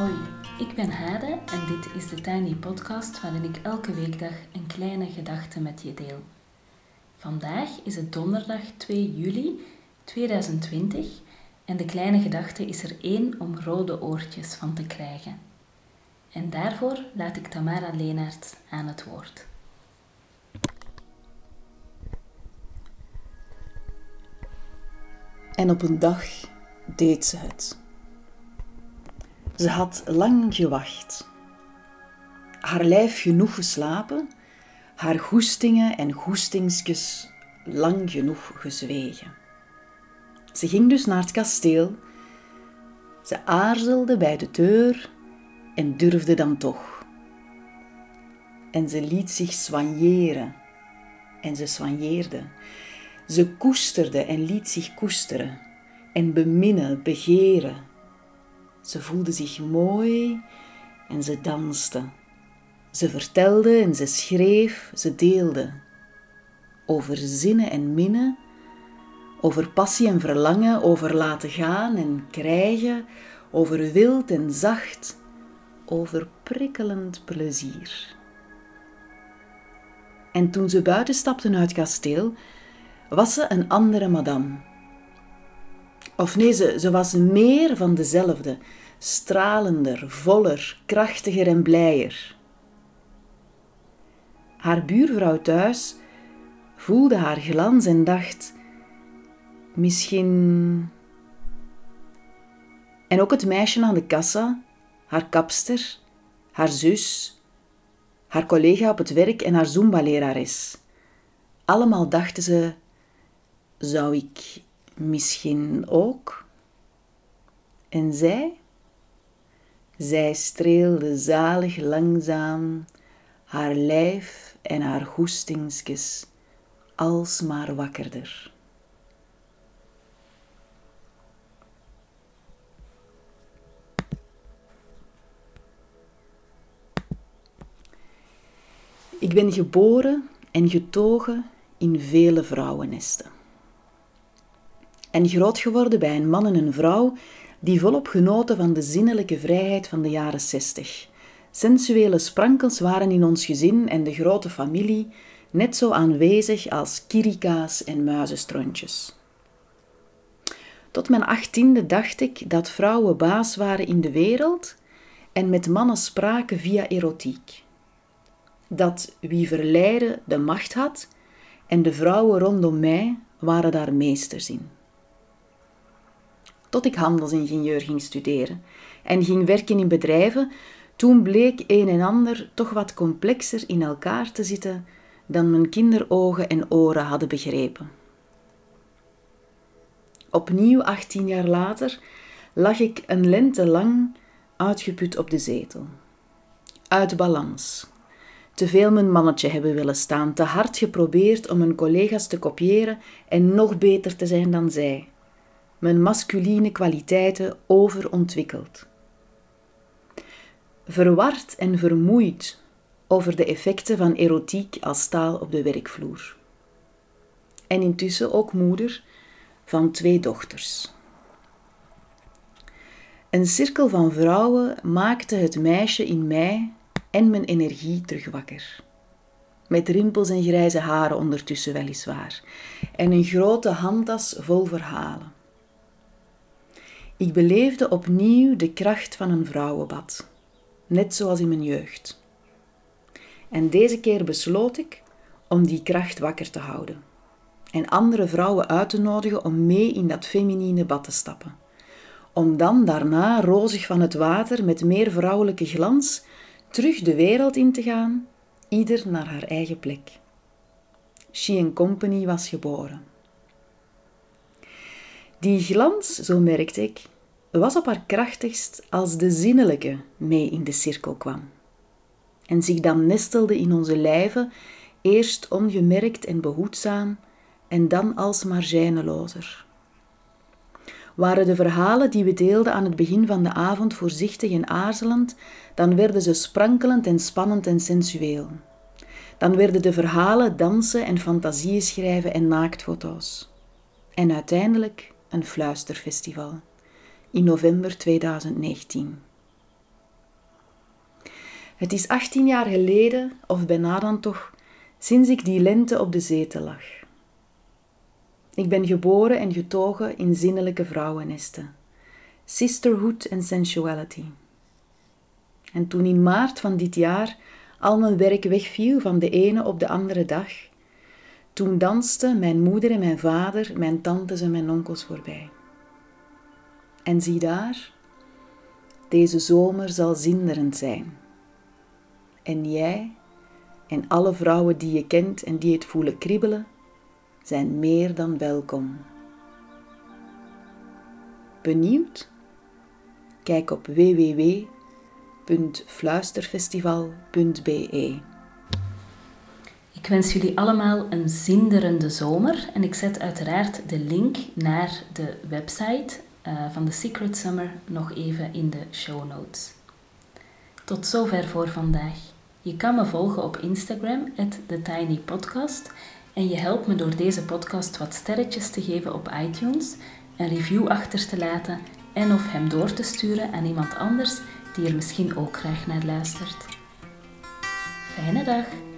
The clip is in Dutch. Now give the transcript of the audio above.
Hoi, ik ben Hade en dit is de Tiny Podcast waarin ik elke weekdag een kleine gedachte met je deel. Vandaag is het donderdag 2 juli 2020 en de kleine gedachte is er één om rode oortjes van te krijgen. En daarvoor laat ik Tamara Leenaerts aan het woord. En op een dag deed ze het. Ze had lang gewacht. Haar lijf genoeg geslapen, haar goestingen en goestingsjes lang genoeg gezwegen. Ze ging dus naar het kasteel. Ze aarzelde bij de deur en durfde dan toch. En ze liet zich soigneren. En ze soigneerde. Ze koesterde en liet zich koesteren. En beminnen, begeren. Ze voelde zich mooi en ze danste. Ze vertelde en ze schreef, ze deelde. Over zinnen en minnen, over passie en verlangen, over laten gaan en krijgen, over wild en zacht, over prikkelend plezier. En toen ze buiten stapten uit het kasteel, was ze een andere madame. Of nee, ze, ze was meer van dezelfde, stralender, voller, krachtiger en blijer. Haar buurvrouw thuis voelde haar glans en dacht: misschien. En ook het meisje aan de kassa, haar kapster, haar zus, haar collega op het werk en haar Zumba-lerares. Allemaal dachten ze: zou ik misschien ook? En zij? Zij streelde zalig langzaam haar lijf en haar goestingsjes alsmaar wakkerder. Ik ben geboren en getogen in vele vrouwennesten. En groot geworden bij een man en een vrouw die volop genoten van de zinnelijke vrijheid van de jaren zestig. Sensuele sprankels waren in ons gezin en de grote familie net zo aanwezig als kirika's en muizenstrontjes. Tot mijn achttiende dacht ik dat vrouwen baas waren in de wereld en met mannen spraken via erotiek. Dat wie verleiden de macht had en de vrouwen rondom mij waren daar meesters in tot ik handelsingenieur ging studeren en ging werken in bedrijven, toen bleek een en ander toch wat complexer in elkaar te zitten dan mijn kinderogen en oren hadden begrepen. Opnieuw, 18 jaar later, lag ik een lente lang uitgeput op de zetel. Uit balans. Te veel mijn mannetje hebben willen staan, te hard geprobeerd om mijn collega's te kopiëren en nog beter te zijn dan zij mijn masculine kwaliteiten overontwikkeld. Verward en vermoeid over de effecten van erotiek als taal op de werkvloer. En intussen ook moeder van twee dochters. Een cirkel van vrouwen maakte het meisje in mij en mijn energie terug wakker. Met rimpels en grijze haren ondertussen weliswaar, en een grote handtas vol verhalen. Ik beleefde opnieuw de kracht van een vrouwenbad, net zoals in mijn jeugd. En deze keer besloot ik om die kracht wakker te houden en andere vrouwen uit te nodigen om mee in dat feminine bad te stappen. Om dan daarna, rozig van het water, met meer vrouwelijke glans, terug de wereld in te gaan, ieder naar haar eigen plek. She Company was geboren. Die glans, zo merkte ik, was op haar krachtigst als de zinnelijke mee in de cirkel kwam. En zich dan nestelde in onze lijven, eerst ongemerkt en behoedzaam, en dan alsmaar zijnelozer. Waren de verhalen die we deelden aan het begin van de avond voorzichtig en aarzelend, dan werden ze sprankelend en spannend en sensueel. Dan werden de verhalen dansen en fantasieën schrijven en naaktfoto's. En uiteindelijk een fluisterfestival in november 2019. Het is 18 jaar geleden, of bijna dan toch, sinds ik die lente op de zetel lag. Ik ben geboren en getogen in zinnelijke vrouwennesten, sisterhood en sensuality. En toen in maart van dit jaar al mijn werk wegviel van de ene op de andere dag, toen dansten mijn moeder en mijn vader, mijn tantes en mijn onkels voorbij. En zie daar, deze zomer zal zinderend zijn. En jij en alle vrouwen die je kent en die het voelen kriebelen, zijn meer dan welkom. Benieuwd? Kijk op www.fluisterfestival.be. Ik wens jullie allemaal een zinderende zomer en ik zet uiteraard de link naar de website uh, van The Secret Summer nog even in de show notes. Tot zover voor vandaag. Je kan me volgen op Instagram, TheTinyPodcast. En je helpt me door deze podcast wat sterretjes te geven op iTunes, een review achter te laten en of hem door te sturen aan iemand anders die er misschien ook graag naar luistert. Fijne dag!